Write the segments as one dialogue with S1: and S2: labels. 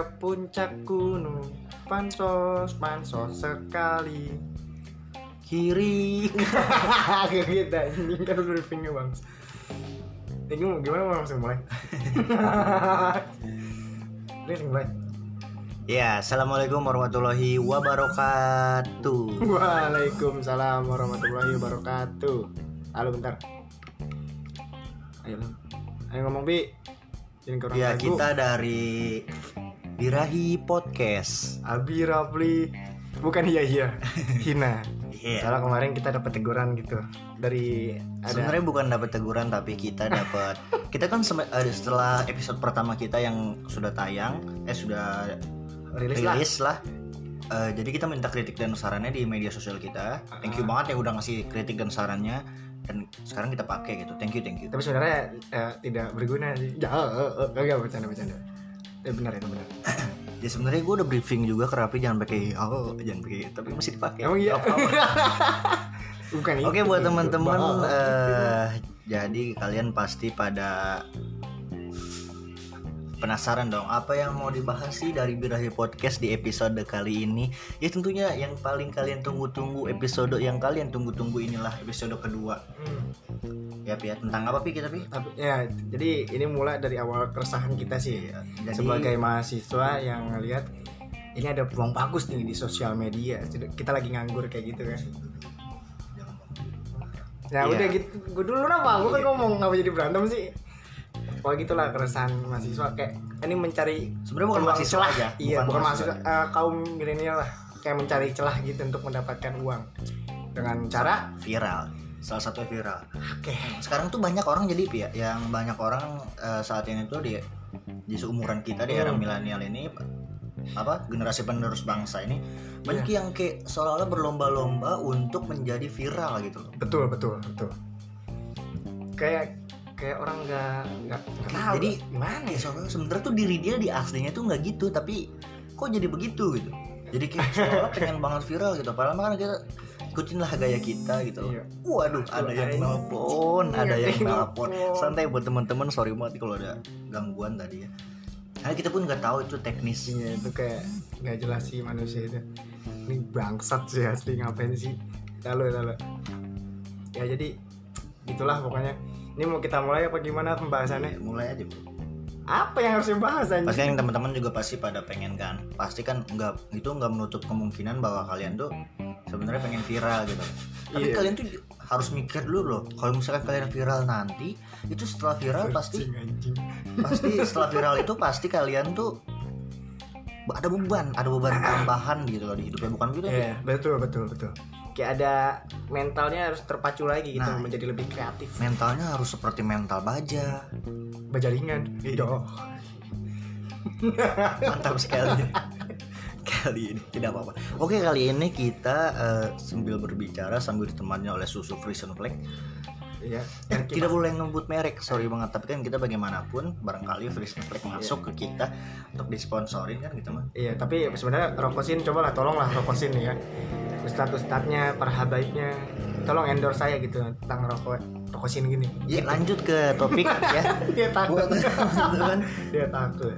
S1: ke puncak gunung. Pansos, pansos sekali.
S2: Kiri.
S1: Gak gitu ini kan udah briefingnya bang. Ini mau gimana mau langsung mulai? Langsung mulai?
S2: Ya, assalamualaikum warahmatullahi wabarakatuh.
S1: Waalaikumsalam warahmatullahi wabarakatuh. Halo bentar. Ayo Ayo ngomong Bi.
S2: Ya,
S1: lagu.
S2: kita dari Birahi Podcast.
S1: Abi Rapli Bukan iya iya Hina
S2: Iya.
S1: Salah kemarin kita dapat teguran gitu Dari ada
S2: Sebenarnya bukan dapat teguran tapi kita dapat kita kan setelah episode pertama kita yang sudah tayang eh sudah
S1: rilis lah
S2: rilis lah. Eh, jadi kita minta kritik dan sarannya di media sosial kita. Thank you banget ya udah ngasih kritik dan sarannya dan sekarang kita pakai gitu. Thank you, thank you.
S1: Tapi sebenarnya eh, tidak berguna Ya eh, eh, enggak bercanda bercanda Eh benar itu benar
S2: Ya sebenarnya gue udah briefing juga ke Rapi jangan pakai oh jangan pakai tapi masih dipakai.
S1: Emang iya
S2: Apa-apa.
S1: Bukan
S2: Oke buat teman-teman eh, jadi kalian pasti pada penasaran dong apa yang mau dibahas sih dari Birahi Podcast di episode kali ini ya tentunya yang paling kalian tunggu-tunggu episode yang kalian tunggu-tunggu inilah episode kedua
S1: Hmm.
S2: Ya Pi, ya tentang apa Pi kita Pi?
S1: Tapi- ya jadi ini mulai dari awal keresahan kita sih.
S2: Iya, jadi-
S1: sebagai mahasiswa yang ngelihat ini ada peluang bagus nih di sosial media. Kita lagi nganggur kayak gitu kan. Ya
S2: Iya.
S1: udah gitu. Gue dulu apa gue kan ngomong ngapa jadi berantem sih. Pokoknya gitulah keresahan mahasiswa. Kayak ini mencari
S2: Sebenarnya bukan mahasiswa
S1: celah.
S2: aja,
S1: iya
S2: bukan
S1: bukan,
S2: mahasiswa
S1: mahasiswa eh, kaum milenial lah. Kayak mencari celah gitu untuk mendapatkan uang. Dengan cara
S2: viral salah satu viral
S1: oke
S2: sekarang tuh banyak orang jadi ya yang banyak orang eh, saat ini tuh di di seumuran kita di era
S1: Hmm.
S2: milenial ini apa generasi penerus bangsa ini banyak
S1: Iya.
S2: yang kayak seolah-olah berlomba-lomba untuk menjadi viral gitu loh.
S1: betul betul betul kayak kayak orang nggak nggak tahu
S2: Jadi,
S1: gimana
S2: Ya,
S1: ya
S2: soalnya sebenarnya tuh diri dia di aslinya tuh nggak gitu tapi kok jadi begitu gitu. Jadi kayak seolah pengen banget viral gitu. Padahal kan kita ikutin lah gaya kita gitu loh.
S1: Iya.
S2: Waduh, ada yang nelpon,
S1: Iya,
S2: ada yang
S1: yang
S2: nelpon. Santai buat teman-teman, sorry banget kalau ada gangguan tadi ya. Karena kita pun nggak tahu itu teknis.
S1: Iya itu kayak nggak jelas sih manusia itu ini bangsat sih asli ngapain sih lalu lalu ya jadi itulah pokoknya ini mau kita mulai apa gimana pembahasannya
S2: Mulai aja, Bro.
S1: apa yang harus dibahas
S2: Pasti
S1: anjing
S2: kan teman-teman juga pasti pada pengen kan. Pasti kan nggak itu nggak menutup kemungkinan bahwa kalian tuh sebenarnya pengen viral gitu. Tapi
S1: Iya.
S2: kalian tuh harus mikir dulu loh. Kalau misalkan kalian viral nanti, itu setelah viral pasti pasti setelah viral itu pasti kalian tuh ada beban, ada beban tambahan gitu loh di hidupnya bukan gitu
S1: Iya betul betul betul kayak ada mentalnya harus terpacu lagi gitu
S2: Nah.
S1: menjadi lebih kreatif
S2: Mentalnya harus seperti mental baja.
S1: bajaringan
S2: Iya.
S1: Doh.
S2: Mantap sekali. kali ini tidak apa-apa. Oke kali ini kita eh, sambil berbicara sambil ditemani oleh susu Frisian Flag.
S1: Iya.
S2: Eh, tidak boleh ngebut merek, sorry banget. Tapi kan kita bagaimanapun barangkali Frisian Flag masuk ke kita untuk disponsorin kan gitu mah.
S1: Iya, tapi sebenarnya rokosin cobalah tolonglah rokosin ya. Ustadz ustadznya, para habaibnya, tolong endorse saya gitu tentang rokok rokosin gini.
S2: Ya lanjut ke topik ya.
S1: Dia takut. Dia takut.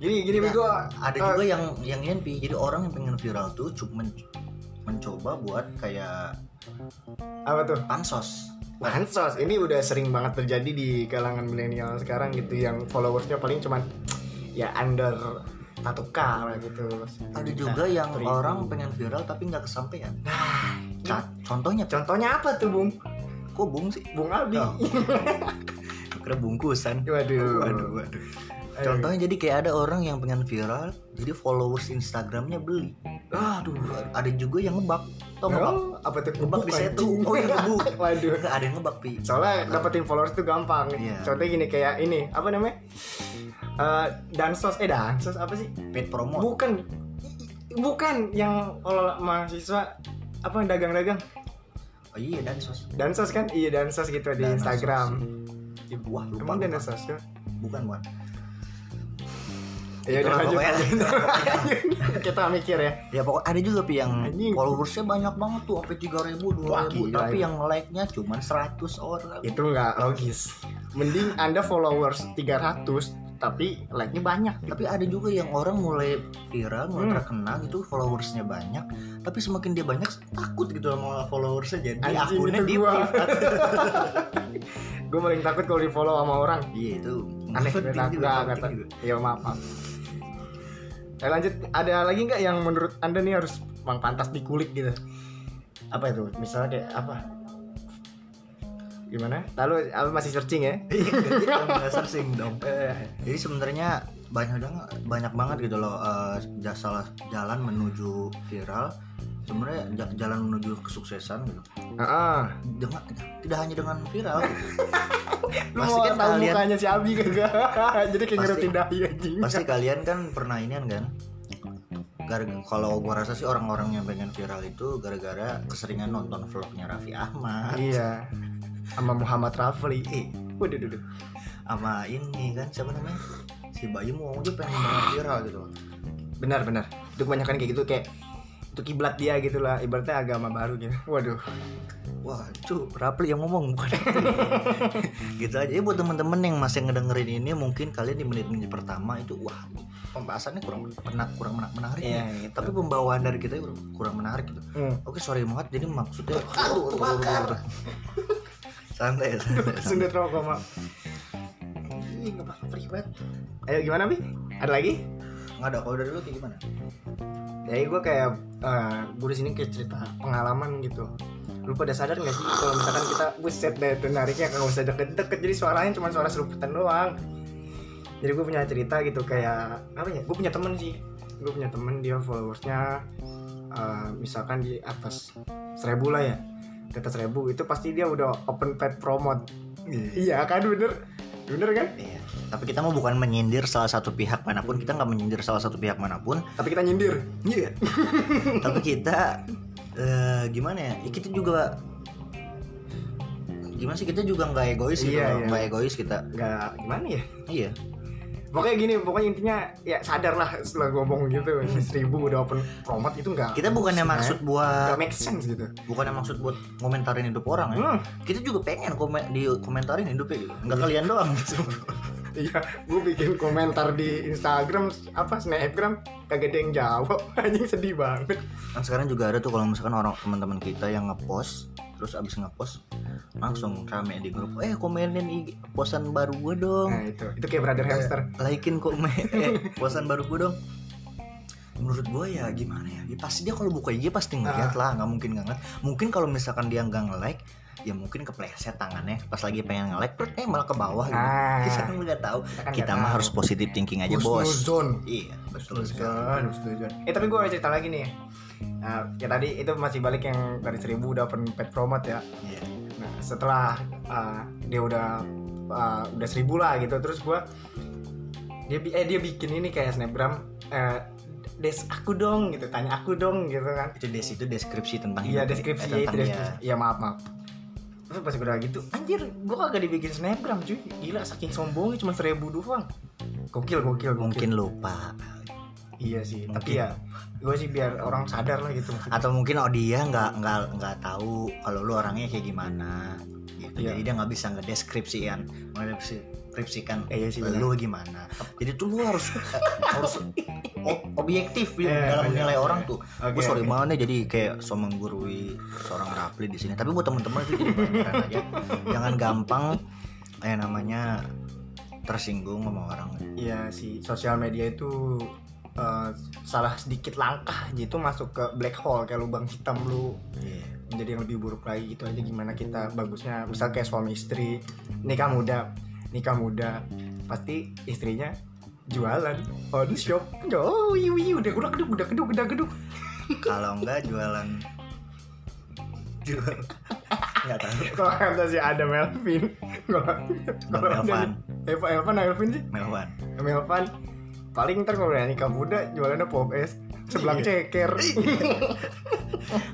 S1: Gini gini
S2: Ya,
S1: bego.
S2: ada juga yang yang Pi. jadi orang yang pengen viral tuh cuma men- mencoba buat kayak
S1: apa tuh?
S2: pansos
S1: Bansos. Ini udah sering banget terjadi di kalangan milenial sekarang gitu yang followersnya paling cuman ya under 1k lah gitu.
S2: ada juga yang
S1: Seribu.
S2: orang pengen viral tapi nggak kesampaian
S1: Nah,
S2: Ca- contohnya
S1: contohnya apa tuh, Bung?
S2: kok bung sih
S1: Bung Abi.
S2: Oh. kira bungkusan
S1: Waduh.
S2: waduh waduh. Contohnya jadi kayak ada orang yang pengen viral jadi followers Instagramnya beli
S1: Aduh.
S2: ada juga yang ngebak tau ngebak
S1: Oh, apa tuh
S2: ngebak di setu
S1: anjing.
S2: oh iya ngebuk
S1: Waduh.
S2: Nggak, ada yang ngebak pi
S1: Soalnya dapetin followers itu gampang.
S2: Iya.
S1: Contohnya gini kayak ini, apa namanya? Eh dansos eh dansos apa sih?
S2: paid promo
S1: Bukan bukan yang kalau mahasiswa apa dagang-dagang.
S2: oh iya dan sos
S1: Dansos kan? Iya dansos gitu di
S2: Dansos.
S1: Instagram.
S2: wah lupa
S1: Emang
S2: lupa.
S1: dansos ya?
S2: bukan bukan
S1: Ya udah
S2: Itulah
S1: lanjut. Kita mikir ya.
S2: ya pokok ada juga pi yang
S1: Anjing.
S2: followersnya banyak banget tuh sampai tiga ribu tapi yang like nya cuma 100 orang
S1: Itu nggak logis. Mending Anda followers 300 tapi like-nya banyak
S2: tapi ada juga yang orang mulai viral mulai
S1: Hmm.
S2: terkenal gitu followersnya banyak tapi semakin dia banyak takut gitu sama followersnya jadi
S1: Anjing,
S2: akunnya di
S1: gue paling takut kalau di follow sama orang
S2: iya itu
S1: aneh
S2: penting juga,
S1: nggak
S2: penting juga.
S1: ya maaf maaf Eh, lanjut. Ada lagi nggak yang menurut anda nih harus bang pantas dikulik gitu? Apa itu? Misalnya kayak apa? Gimana? Lalu apa masih searching ya.
S2: Nggak searching dong.
S1: Eh,
S2: jadi sebenarnya banyak banget banyak banget gitu loh eh, jasa jalan menuju viral. Sebenarnya ja- jalan menuju kesuksesan gitu.
S1: Ah,
S2: dengan tidak hanya dengan viral.
S1: Lu
S2: Pasti
S1: mau
S2: kan
S1: tahu
S2: kalian-
S1: mukanya si Abi kagak jadi kayak ngerutin dahi anjing
S2: pasti kalian kan pernah inian kan? Gara kalau gua rasa sih orang-orang yang pengen viral itu gara-gara keseringan nonton vlognya Raffi Ahmad.
S1: Iya. Sama Muhammad Rafli.
S2: Eh,
S1: waduh duh, duh.
S2: sama ini kan siapa namanya si Bayu mau dia pengen banget viral gitu
S1: benar benar. Itu kebanyakan kayak gitu kayak itu kiblat dia gitu lah. Ibaratnya agama baru gitu. Waduh.
S2: Wah itu Rafli yang ngomong bukan gitu aja. Ya buat temen-temen yang masih ngedengerin ini mungkin kalian di menit-menit pertama itu wah pembahasannya kurang pernah kurang mena- menarik
S1: Iya,
S2: ya.
S1: gitu.
S2: tapi pembawaan dari kita kurang, kurang menarik gitu.
S1: Hmm.
S2: oke sorry banget. Jadi maksudnya aduh, santai santai, santai.
S1: Sundet rokok mak Ih, nggak bakal perih banget. Ayo gimana Bi? Ada lagi?
S2: nggak ada kalau dari lu kayak gimana
S1: Jadi gue kayak gue di sini kayak cerita pengalaman gitu. Lu pada sadar gak sih kalau misalkan kita buset deh tuh nariknya nggak usah deket-deket jadi suaranya cuma suara seruputan doang. Jadi gue punya cerita gitu kayak apa ya? Gue punya temen sih. Gue punya temen dia followersnya eh, misalkan di atas seribu lah ya. Di atas seribu itu pasti dia udah open paid promote. Iya kan bener, bener kan?
S2: Iya. Tapi kita mau bukan menyindir salah satu pihak mana pun, kita nggak menyindir salah satu pihak mana pun,
S1: Tapi kita nyindir.
S2: Iya. Tapi kita eh, gimana ya? Ya, Kita juga gimana sih kita juga nggak egois gitu
S1: Iya,
S2: loh.
S1: iya.
S2: nggak egois kita.
S1: Nggak gimana ya?
S2: Iya.
S1: Pokoknya gini pokoknya intinya ya sadar lah setelah ngomong gitu seribu udah open promote itu enggak
S2: Kita bukannya maksud buat
S1: enggak make sense gitu
S2: bukannya maksud buat komentarin hidup orang ya.
S1: hmm,
S2: Kita juga pengen komen di komentarin hidupnya gitu. Nggak kalian doang.
S1: iya gue bikin komentar di Instagram apa snapgram? Kagak ada yang jawab. Anjing sedih banget.
S2: Kan sekarang juga ada tuh kalau misalkan orang teman-teman kita yang ngepost terus abis ngepost langsung rame di grup eh komenin IG posan baru gue dong.
S1: Nah itu. Itu kayak brother hamster.
S2: likein kok eh, posan baru gue dong menurut gue ya gimana ya, ya pasti dia kalau buka IG pasti ngeliat lah nggak mungkin nggak ngeliat. Mungkin kalau misalkan dia nggak nge-like ya mungkin kepleset tangannya. Pas lagi pengen nge-like perut eh malah ke bawah gitu.
S1: Ah.
S2: kita kan nggak tahu.
S1: Kita kan
S2: kita mah
S1: tahu.
S2: harus positive thinking aja bos.
S1: Husnuzon.
S2: iya betul sekali.
S1: eh tapi gue cerita lagi nih. Nah, ya tadi itu masih balik yang dari seribu udah open paid promote ya.
S2: Iya.
S1: Nah, setelah uh, dia udah uh, udah seribu lah gitu, terus gua dia eh dia bikin ini kayak snapgram eh, des aku dong gitu, tanya aku dong gitu kan.
S2: itu des itu deskripsi tentang
S1: Iya deskripsi
S2: eh,
S1: ya itu
S2: tentang dia.
S1: deskripsi. Iya maaf maaf. Terus pas gue udah gitu, anjir gua kagak dibikin snapgram cuy, gila saking sombongnya cuma seribu doang. Gokil gokil gokil.
S2: mungkin lupa
S1: Iya sih,
S2: Mungkin.
S1: tapi ya gue sih biar orang sadar lah gitu.
S2: atau mungkin oh dia nggak nggak nggak tahu kalau lu orangnya kayak gimana gitu
S1: Iya.
S2: jadi dia nggak bisa ngedeskripsikan mendeskripsikan
S1: Eh, iya sih,
S2: lu gimana jadi tuh lu harus harus objektif ya,
S1: Iya,
S2: dalam menilai
S1: iya.
S2: orang tuh
S1: Oke,
S2: gue sorry
S1: oke.
S2: banget jadi kayak so menggurui seorang Rapli di sini tapi buat teman-teman itu jadi pelajaran aja jangan gampang eh namanya tersinggung sama orang
S1: Iya sih, sosial media itu eh, salah sedikit langkah gitu masuk ke black hole kayak lubang hitam lu.
S2: Iya.
S1: menjadi yang lebih buruk lagi gitu aja gimana kita bagusnya. Misal kayak suami istri nikah muda nikah muda pasti istrinya jualan. On shop. Oh iya iya udah udah geduk udah geduk udah geduk.
S2: Kalau enggak jualan. Jual. Nggak tahu.
S1: Kalau kata si ada Melvin kalau
S2: Melvan
S1: Eva Elvan Elvin sih.
S2: Melvan.
S1: Melvan paling ntar kalau udah nikah muda jualannya pop es sebelah
S2: Iya.
S1: ceker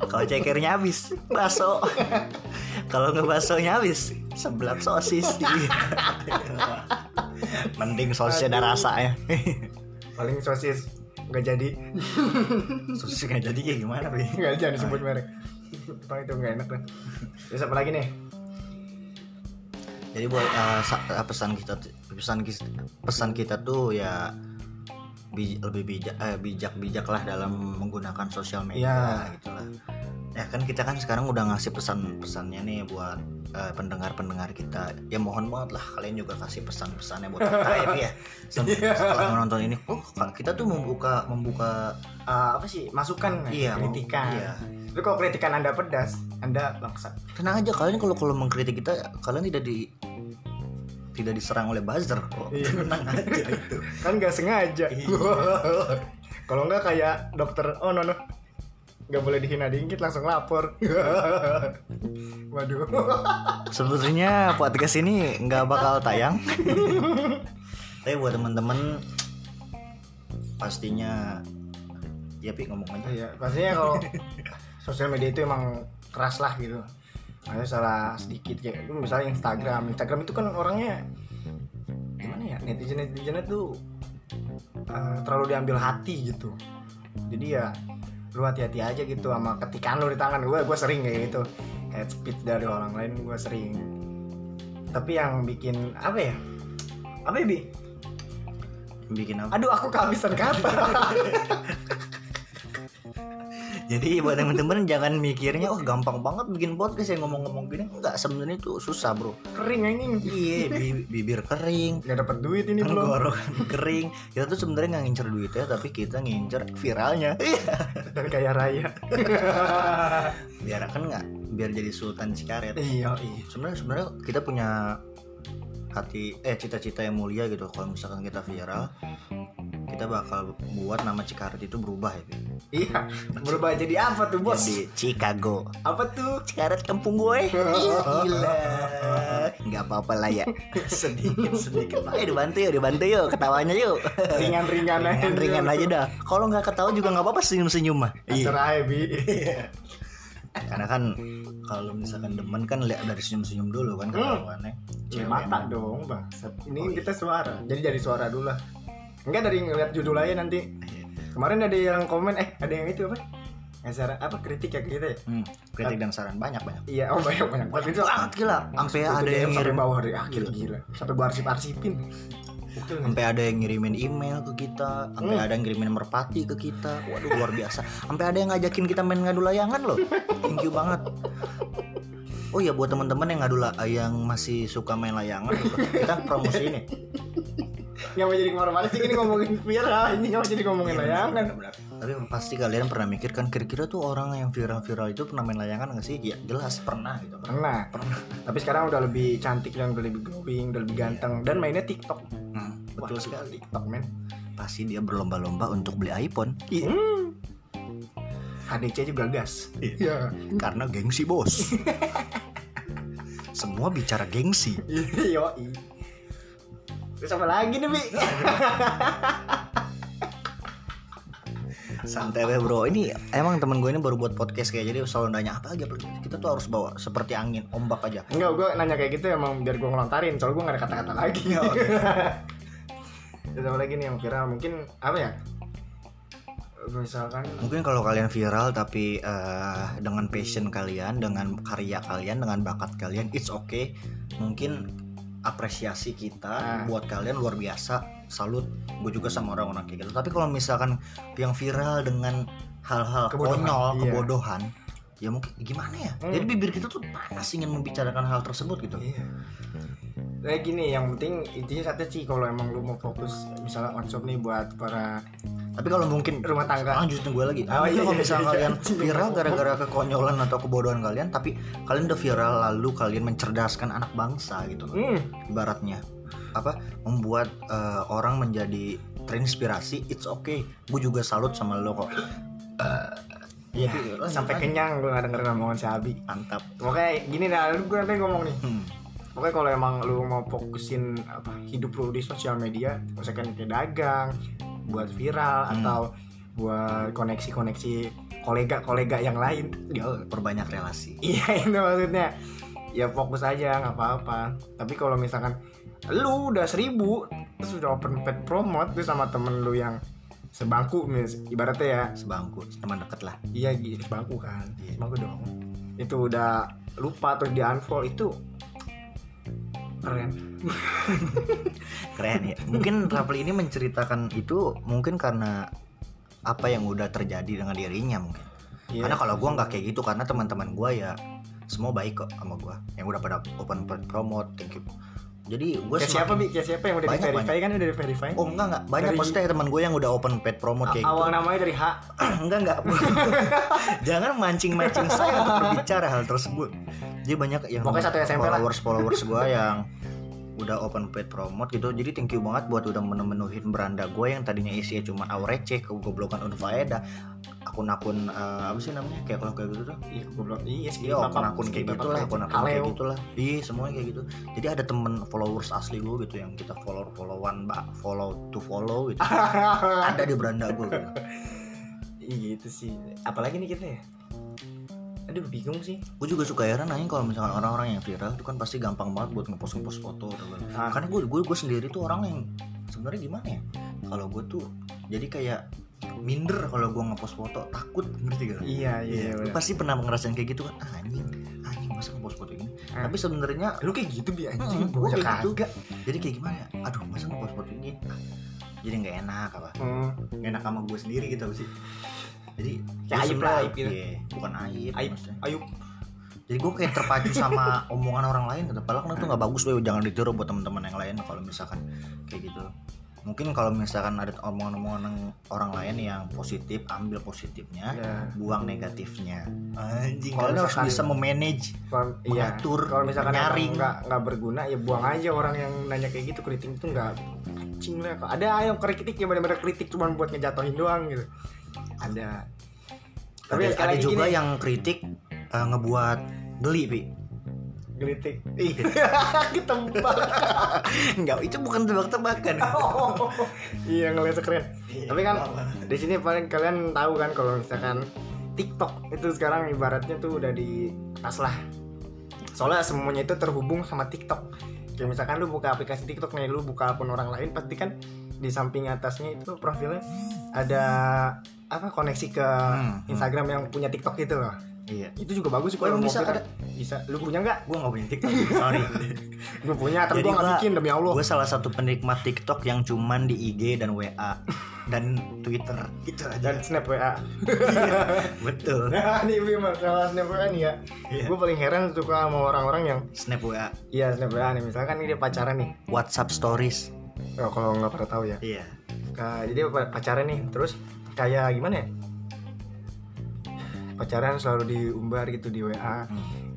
S2: Kalau cekernya habis, bakso. Kalau nggak baksonya habis, seblak sosis. Mending sosisnya ada rasa ya.
S1: paling sosis nggak jadi
S2: sosis nggak jadi kayak gimana, Bi?
S1: nggak jangan disebut merek Bang itu nggak enak lah terus apa lagi nih
S2: jadi buat eh, pesan kita pesan kita pesan kita tuh ya bij- lebih bijak eh, bijak bijaklah dalam menggunakan sosial media
S1: Iya.
S2: gitu lah ya kan kita kan sekarang udah ngasih pesan pesannya nih buat pendengar pendengar kita. Ya mohon banget lah kalian juga kasih pesan pesannya buat kita ya ya. Sem-
S1: Iya.
S2: setelah menonton ini oh kita tuh membuka membuka
S1: Eh, apa sih? Masukan
S2: iya mem-
S1: kritikan.
S2: iya.
S1: tapi kalau kritikan anda pedas anda bangsat.
S2: Tenang aja kalian kalau kalau mengkritik kita kalian tidak di tidak diserang oleh buzzer kok
S1: Iya.
S2: tenang aja itu
S1: kan nggak sengaja
S2: Iya.
S1: kalau nggak kayak dokter oh no no nggak boleh dihina dikit langsung lapor waduh
S2: Sebenarnya podcast ini nggak bakal tayang. Tapi buat teman-teman pastinya ya pi ngomong aja.
S1: iya pastinya kalau sosial media itu emang keras lah gitu ada salah sedikit kayak misalnya Instagram. Instagram itu kan orangnya gimana ya netizen netizennya tuh eh, terlalu diambil hati gitu. Jadi ya lu hati-hati aja gitu sama ketikan lu di tangan. Gue gue sering kayak gitu. Kayak speed dari orang lain gue sering. Tapi yang bikin apa ya? Apa ya bi?
S2: Bikin apa?
S1: aduh aku kehabisan kata
S2: Jadi buat teman-teman jangan mikirnya oh gampang banget bikin podcast yang ngomong-ngomong gini. Enggak, sebenarnya itu susah, Bro.
S1: kering anjing
S2: Iya, bi- bibir kering,
S1: nggak dapat duit ini belum
S2: tenggorokan kering. Kita tuh sebenarnya nggak ngincer duitnya, tapi kita ngincer viralnya. Iya.
S1: dan kaya raya
S2: Biar kan nggak, biar jadi sultan Cikaret.
S1: iya iya
S2: sebenarnya sebenarnya kita punya hati eh cita-cita yang mulia gitu kalau misalkan kita viral kita bakal buat nama Cikaret itu berubah ya
S1: iya berubah jadi apa tuh bos?
S2: Jadi Chicago.
S1: Apa tuh?
S2: Cikaret kampung gue. Gila. Nggak apa-apa lah ya. Sedikit sedikit ayo dibantu yuk dibantu yuk. Ketawanya yuk.
S1: Ringan-ringan aja.
S2: Ringan aja dah. Kalau nggak ketawa juga nggak apa-apa senyum senyum mah. Iya.
S1: Serah bi.
S2: Karena kan kalau misalkan demen kan lihat dari senyum senyum dulu kan ketahuannya
S1: Ya, mata dong bang ini kita suara. Jadi dari suara dulu lah enggak dari ngeliat judul aja nanti. Kemarin ada yang komen eh ada yang itu apa? Ngasar apa kritik ya kita ya?
S2: Hmm, kritik dan saran banyak banyak.
S1: Iya oh banyak banyak. Banget itu
S2: sangat gila. Sampai ada yang
S1: sampai
S2: ngirim.
S1: bawah dari akhir gila sampai gua arsip arsipin
S2: sampai ada yang ngirimin email ke kita. Sampai
S1: Hmm.
S2: ada yang ngirimin merpati ke kita. Waduh luar biasa. Sampai ada yang ngajakin kita main ngadu layangan loh. Thank you banget. Oh ya buat teman-teman yang ngadu yang masih suka main layangan gitu, kita promosi ini
S1: yang mau jadi ke mana-mana sih ini ngomongin viral ini nggak mau jadi ngomongin layangan.
S2: tapi pasti kalian pernah mikir kan kira-kira tuh orang yang viral-viral itu pernah main layangan nggak sih? Ya jelas pernah gitu
S1: pernah. Pernah. Tapi sekarang udah lebih cantik dan udah lebih glowing udah lebih ganteng. Dan mainnya TikTok.
S2: Hmm, betul sekali.
S1: TikTok men.
S2: Pasti dia berlomba-lomba untuk beli iPhone.
S1: Hmm. HDC juga gas. Iya.
S2: Karena gengsi bos. Semua bicara gengsi.
S1: Iya, Terus apa lagi nih, Bi?
S2: santai deh bro. Ini emang temen gue ini baru buat podcast kayak jadi selalu nanya apa aja kita tuh harus bawa seperti angin ombak aja.
S1: Enggak, gue nanya kayak gitu emang biar gue ngelontarin Soalnya gue gak ada kata-kata lagi. Terus apa lagi nih yang viral? Mungkin, apa ya? Misalkan
S2: mungkin kalau kalian viral tapi eh, dengan passion kalian dengan karya kalian dengan bakat kalian it's okay. Mungkin apresiasi kita
S1: Ah.
S2: buat kalian luar biasa salut gue juga sama orang-orang kayak gitu tapi kalau misalkan yang viral dengan hal-hal
S1: Kebodohan,
S2: konyol
S1: iya.
S2: kebodohan ya mungkin gimana ya
S1: Hmm.
S2: jadi bibir kita tuh panas ingin membicarakan hal tersebut gitu
S1: Iya Kayak gini, yang penting intinya satu sih kalau emang lu mau fokus misalnya workshop nih buat para
S2: tapi kalau mungkin
S1: rumah tangga.
S2: lanjutin gue lagi.
S1: Oh, iya,
S2: kalau
S1: iya,
S2: misalnya
S1: iya,
S2: kalian
S1: iya.
S2: viral gara-gara kekonyolan atau kebodohan kalian tapi kalian udah viral lalu kalian mencerdaskan anak bangsa gitu loh.
S1: Hmm,
S2: ibaratnya. Apa? Membuat eh, orang menjadi terinspirasi it's okay. Gue juga salut sama lo kok.
S1: Iya,
S2: Tapi, lanjut.
S1: sampai kenyang gue gak denger omongan si Abi.
S2: Mantap.
S1: Pokoknya gini dah, lu gue nanti ngomong nih.
S2: Hmm.
S1: Pokoknya kalau emang lu mau fokusin apa hidup lu di sosial media, misalkan kayak dagang, buat viral
S2: Hmm.
S1: atau buat koneksi-koneksi kolega-kolega yang lain.
S2: ya perbanyak relasi
S1: Iya itu maksudnya. Ya fokus aja nggak apa-apa. Tapi kalau misalkan lu udah seribu terus udah open paid promote tuh sama temen lu yang sebangku mis ibaratnya ya
S2: sebangku teman deket lah
S1: iya gitu sebangku kan
S2: Iya.
S1: sebangku dong itu udah lupa terus di unfollow itu keren.
S2: Keren ya. Mungkin Rafli ini menceritakan itu mungkin karena apa yang udah terjadi dengan dirinya mungkin.
S1: Iya.
S2: karena kalau gua nggak kayak gitu karena teman-teman gua ya semua baik kok sama gua. Yang udah pada open promote thank you. Jadi gue
S1: kayak siapa bi? Kayak siapa yang udah di
S2: Banyak,
S1: verify kan? Udah di verify?
S2: Oh enggak enggak. Banyak.
S1: Dari-
S2: maksudnya teman gue yang udah open paid promote kayak
S1: awal
S2: gitu.
S1: namanya dari H.
S2: Enggak enggak. Jangan mancing-mancing saya untuk berbicara hal tersebut jadi banyak yang
S1: Pokoknya satu SMP lah.
S2: followers followers gue yang udah open paid promote gitu. Jadi thank you banget buat udah memenuhin beranda gue yang tadinya isinya cuma aurece kegoblokan unfaedah akun-akun eh, apa sih namanya? Kayak kalau kayak gitu tuh.
S1: Iya goblok. Iya sih
S2: Iya akun-akun kayak gitu lah akun-akun kayak gitu lah. Iya semuanya kayak gitu. Jadi ada temen followers asli gue gitu Yang kita follow followan mbak Follow to follow gitu. Ada di beranda gue gitu.
S1: Iya gitu sih. Apalagi nih kita ya aduh bingung sih
S2: Gue juga suka heran nanya kalau misalkan orang-orang yang viral itu kan pasti gampang banget buat ngepost ngepost foto atau apa.
S1: Ah.
S2: Karena gue gue gue sendiri tuh orang yang sebenarnya gimana ya? Kalau gue tuh jadi kayak minder kalau gue ngepost foto takut ngerti gak?
S1: iya iya,
S2: Lu
S1: bener.
S2: pasti pernah ngerasain kayak gitu kan ah, anjing anjing masa ngepost foto ini
S1: Ah.
S2: tapi sebenarnya
S1: lu kayak gitu bi
S2: Hmm,
S1: anjing
S2: gua
S1: gua
S2: kayak gitu.
S1: kagak
S2: jadi kayak gimana ya aduh masa ngepost foto ini Ah, jadi nggak enak apa
S1: Hmm,
S2: enak sama gue sendiri gitu sih jadi
S1: Kayak
S2: sebenarnya-
S1: lah, aib gitu.
S2: iya, bukan aib
S1: aib
S2: maksudnya.
S1: ayo
S2: jadi gue kayak terpacu sama omongan orang lain padahal kan itu nggak bagus loh jangan ditiru buat teman-teman yang lain kalau misalkan kayak gitu. Mungkin kalau misalkan ada omongan-omongan orang lain yang positif ambil positifnya
S1: ya
S2: buang negatifnya. Anjing
S1: Kalau
S2: kalian harus bisa memanage
S1: kalau iya.
S2: Mengatur,
S1: kalau misalkan
S2: menyaring.
S1: emang nggak nggak berguna ya buang aja orang yang nanya kayak gitu kritik itu nggak anjing lah ada yang kritik yang benar-benar kritik cuma buat ngejatuhin doang gitu ada
S2: ada,
S1: sekali
S2: ada
S1: lagi
S2: juga
S1: gini,
S2: yang kritik eh, ngebuat geli pi
S1: gelitik
S2: Iya.
S1: ketembak
S2: Enggak, itu bukan tebak-tebakan.
S1: iya ngeliat keren Tapi kan di sini paling kalian tahu kan kalau misalkan TikTok itu sekarang ibaratnya tuh udah di atas lah. Soalnya semuanya itu terhubung sama TikTok. Kayak misalkan lu buka aplikasi TikTok nih, lu buka akun orang lain pasti kan di samping atasnya itu profilnya ada apa koneksi ke
S2: Hmm, hmm.
S1: Instagram yang punya TikTok itu loh.
S2: Iya.
S1: Itu juga bagus sih kalau
S2: bisa ada?
S1: Bisa. Lu punya nggak?
S2: Gue gak punya TikTok, sorry.
S1: Gue punya, tapi
S2: Jadi
S1: gue nggak
S2: gua-
S1: bikin demi Allah.
S2: gue salah satu penikmat TikTok yang cuman di IG dan WA dan Twitter. Itu aja.
S1: Dan snap WA.
S2: Betul.
S1: Nah, ini masalah snap WA nih ya.
S2: Iya.
S1: Gue paling heran suka sama orang-orang yang
S2: Snap WA,
S1: Iya snap WA nih misalkan ini dia pacaran nih
S2: WhatsApp Stories.
S1: oh, kalau nggak pernah tahu ya
S2: Iya.
S1: Nah, jadi pa- pacaran nih terus kayak gimana ya? Pacaran selalu diumbar gitu di WA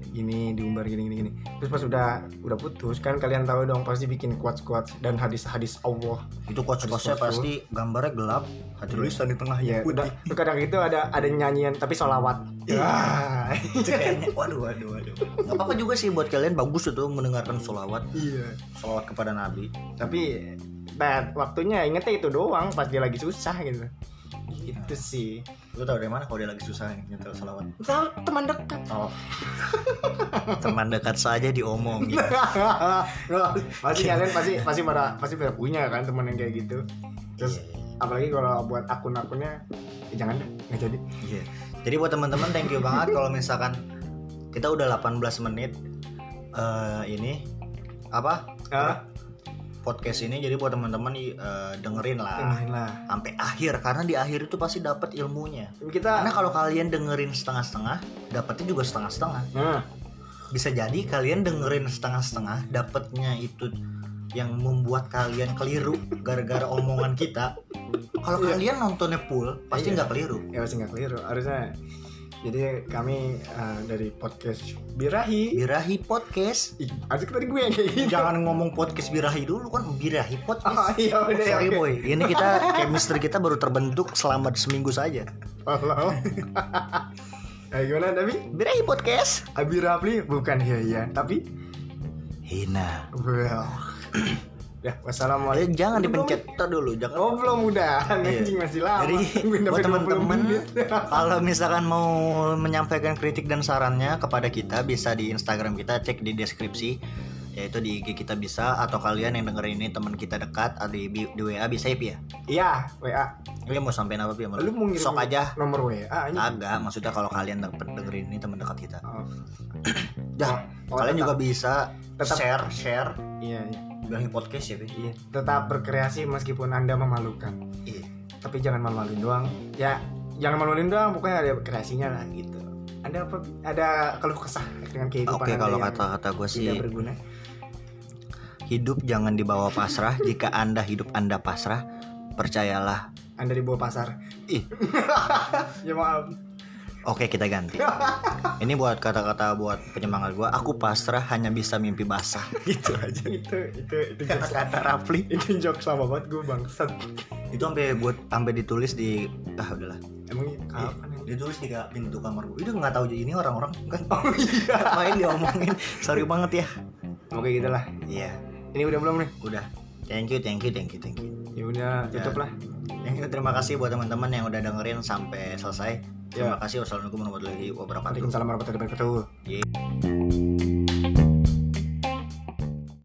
S1: gini diumbar gini gini gini. Terus pas udah udah putus kan kalian tahu dong pasti bikin quotes quotes dan hadis hadis Allah.
S2: Itu quotes-quotesnya
S1: Hadis
S2: pasti gambarnya gelap, ada tulisan di tengah
S1: ya
S2: yang
S1: udah kadang itu ada ada nyanyian tapi solawat
S2: Iya.
S1: ya.
S2: Waduh, waduh, waduh. Gak apa-apa juga sih buat kalian bagus itu mendengarkan sholawat,
S1: iya.
S2: Sholawat kepada Nabi.
S1: tapi nah, waktunya ingetnya itu doang pas dia lagi susah gitu gitu sih
S2: Lu tau dari mana kalau dia lagi susah nih nyetel sholawat?
S1: tahu teman dekat
S2: Oh. Teman dekat saja diomongin.
S1: pasti kalian pasti pasti pada pasti pada punya kan teman yang kayak gitu terus
S2: Iya.
S1: apalagi kalau buat akun-akunnya eh, jangan deh nggak jadi
S2: Iya. Jadi buat teman-teman thank you banget kalau misalkan kita udah 18 menit eh ini apa?
S1: ah
S2: Podcast ini jadi buat teman-teman eh, dengerin lah
S1: dengerin lah
S2: sampai akhir karena di akhir itu pasti dapat ilmunya.
S1: kita
S2: Karena kalau kalian dengerin setengah-setengah, dapatnya juga setengah-setengah.
S1: nah
S2: Bisa jadi kalian dengerin setengah-setengah, dapatnya itu yang membuat kalian keliru gara-gara omongan kita. Kalau
S1: Iya.
S2: kalian nontonnya full, pasti
S1: Iya.
S2: nggak keliru.
S1: ya pasti nggak keliru harusnya jadi kami eh, dari podcast Birahi
S2: Birahi podcast.
S1: Ih, asik tadi gue yang kayak gitu
S2: Jangan ngomong podcast birahi dulu kan birahi
S1: oh
S2: podcast.
S1: iya udah ya
S2: Sorry
S1: oke.
S2: boy, ini kita chemistry kita baru terbentuk selama seminggu saja.
S1: Halo. Eh, gimana tapi
S2: Birahi podcast.
S1: Abi Rafli bukan ya ya tapi
S2: Hina.
S1: well ya wassalamualaikum
S2: jangan dipencet dulu, jangan.
S1: Oh belum udah,
S2: Iya.
S1: anjing masih lama.
S2: Jadi buat
S1: sampai 20
S2: teman-teman kalau misalkan mau menyampaikan kritik dan sarannya kepada kita bisa di Instagram kita cek di deskripsi yaitu di IG kita bisa atau kalian yang dengerin ini teman kita dekat atau di, di WA bisa ya Pi ya?
S1: Iya, WA.
S2: Ini mau sampein apa Pi? sama
S1: Lu mau ngirim
S2: Sok aja.
S1: nomor WA anjing.
S2: Agak, maksudnya kalau kalian dengerin ini teman dekat kita.
S1: Oh.
S2: Dah,
S1: Oh,
S2: kalian
S1: tetap.
S2: juga bisa
S1: Tetap
S2: share share
S1: iya, iya,
S2: bilangin podcast ya Be.
S1: iya. Tetap berkreasi meskipun Anda memalukan.
S2: iya
S1: Tapi jangan malu-maluin doang. Ya, jangan malu-maluin doang, pokoknya ada kreasinya lah gitu. Ada apa ada keluh kesah dengan kehidupan
S2: oke kalau kata-kata gue sih
S1: tidak berguna?
S2: Hidup jangan dibawa pasrah. Jika anda hidup anda pasrah. Percayalah.
S1: Anda di bawah pasar.
S2: ih.
S1: Ya maaf.
S2: oke kita ganti. Ini buat kata-kata buat penyemangat gue aku pasrah hanya bisa mimpi basah. Gitu aja.
S1: Itu itu itu jokes.
S2: Kata Rafli.
S1: Itu jokes lama banget gue bangsat.
S2: itu sampai buat sampai ditulis di ah udahlah.
S1: Emang kapan ya?
S2: ditulis di pintu kamar gue itu nggak tahu ini orang-orang kan?
S1: Oh iya.
S2: main diomongin? Sorry banget ya.
S1: Oke gitulah.
S2: iya
S1: Ini udah belum nih?
S2: udah thank you thank you thank you thank you
S1: Ya udah tutup lah.
S2: Thank you, terima kasih buat teman-teman yang udah dengerin sampai selesai. Terima
S1: Ya.
S2: kasih. Wassalamualaikum warahmatullahi wabarakatuh.
S1: Waalaikumsalam warahmatullahi wabarakatuh.
S2: Yeah.